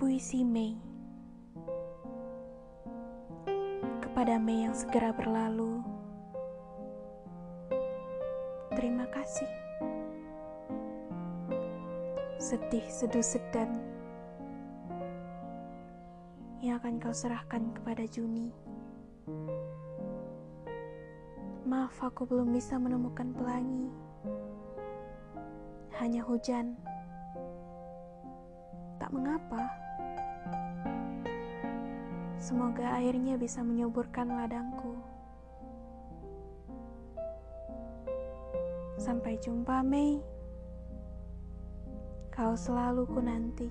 Puisi Mei Kepada Mei yang segera berlalu. Terima kasih. Sedih, seduh, sedan Yang akan kau serahkan kepada Juni. Maaf aku belum bisa menemukan pelangi. Hanya hujan. Tak mengapa. Semoga airnya bisa menyuburkan ladangku. Sampai jumpa, Mei. Kau selalu ku nanti.